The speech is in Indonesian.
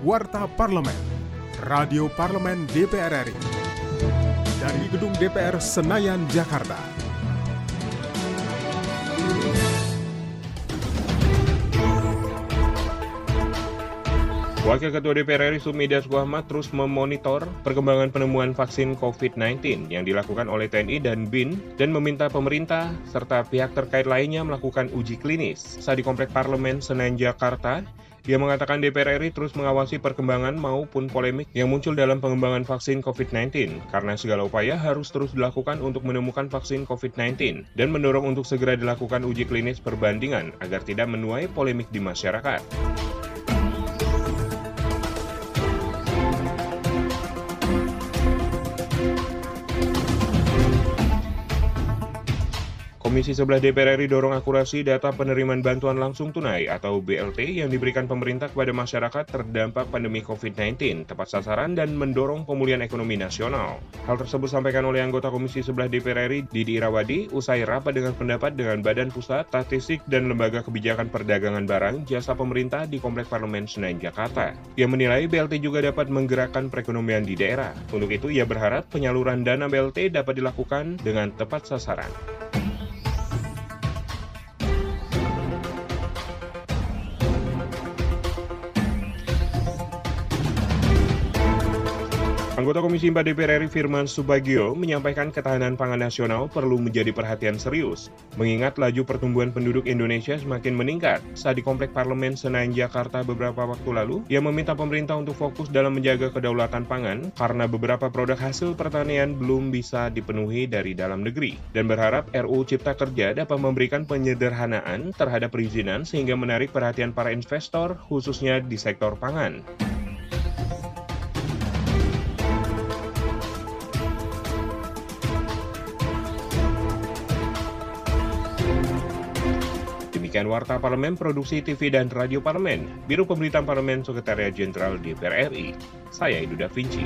Warta Parlemen, Radio Parlemen DPR RI. Dari Gedung DPR Senayan, Jakarta. Wakil Ketua DPR RI Sumi Dasko terus memonitor perkembangan penemuan vaksin COVID-19 yang dilakukan oleh TNI dan BIN dan meminta pemerintah serta pihak terkait lainnya melakukan uji klinis. Saat di Komplek Parlemen Senen, Jakarta, dia mengatakan DPR RI terus mengawasi perkembangan maupun polemik yang muncul dalam pengembangan vaksin COVID-19 karena segala upaya harus terus dilakukan untuk menemukan vaksin COVID-19 dan mendorong untuk segera dilakukan uji klinis perbandingan agar tidak menuai polemik di masyarakat. Komisi 11 DPR RI dorong akurasi data penerimaan bantuan langsung tunai atau BLT yang diberikan pemerintah kepada masyarakat terdampak pandemi COVID-19, tepat sasaran dan mendorong pemulihan ekonomi nasional. Hal tersebut disampaikan oleh anggota Komisi 11 DPR RI Didi Irawadi usai rapat dengan pendapat dengan Badan Pusat Statistik dan Lembaga Kebijakan Perdagangan Barang Jasa Pemerintah di Komplek Parlemen Senen, Jakarta. Ia menilai BLT juga dapat menggerakkan perekonomian di daerah. Untuk itu, ia berharap penyaluran dana BLT dapat dilakukan dengan tepat sasaran. Anggota Komisi 4 DPR RI Firman Subagio menyampaikan ketahanan pangan nasional perlu menjadi perhatian serius, mengingat laju pertumbuhan penduduk Indonesia semakin meningkat. Saat di Komplek Parlemen Senayan, Jakarta beberapa waktu lalu, ia meminta pemerintah untuk fokus dalam menjaga kedaulatan pangan karena beberapa produk hasil pertanian belum bisa dipenuhi dari dalam negeri, dan berharap RUU Cipta Kerja dapat memberikan penyederhanaan terhadap perizinan sehingga menarik perhatian para investor, khususnya di sektor pangan. Demikian Warta Parlemen Produksi TV dan Radio Parlemen, Biro Pemberitaan Parlemen Sekretariat Jenderal DPR RI. Saya Da Vinci.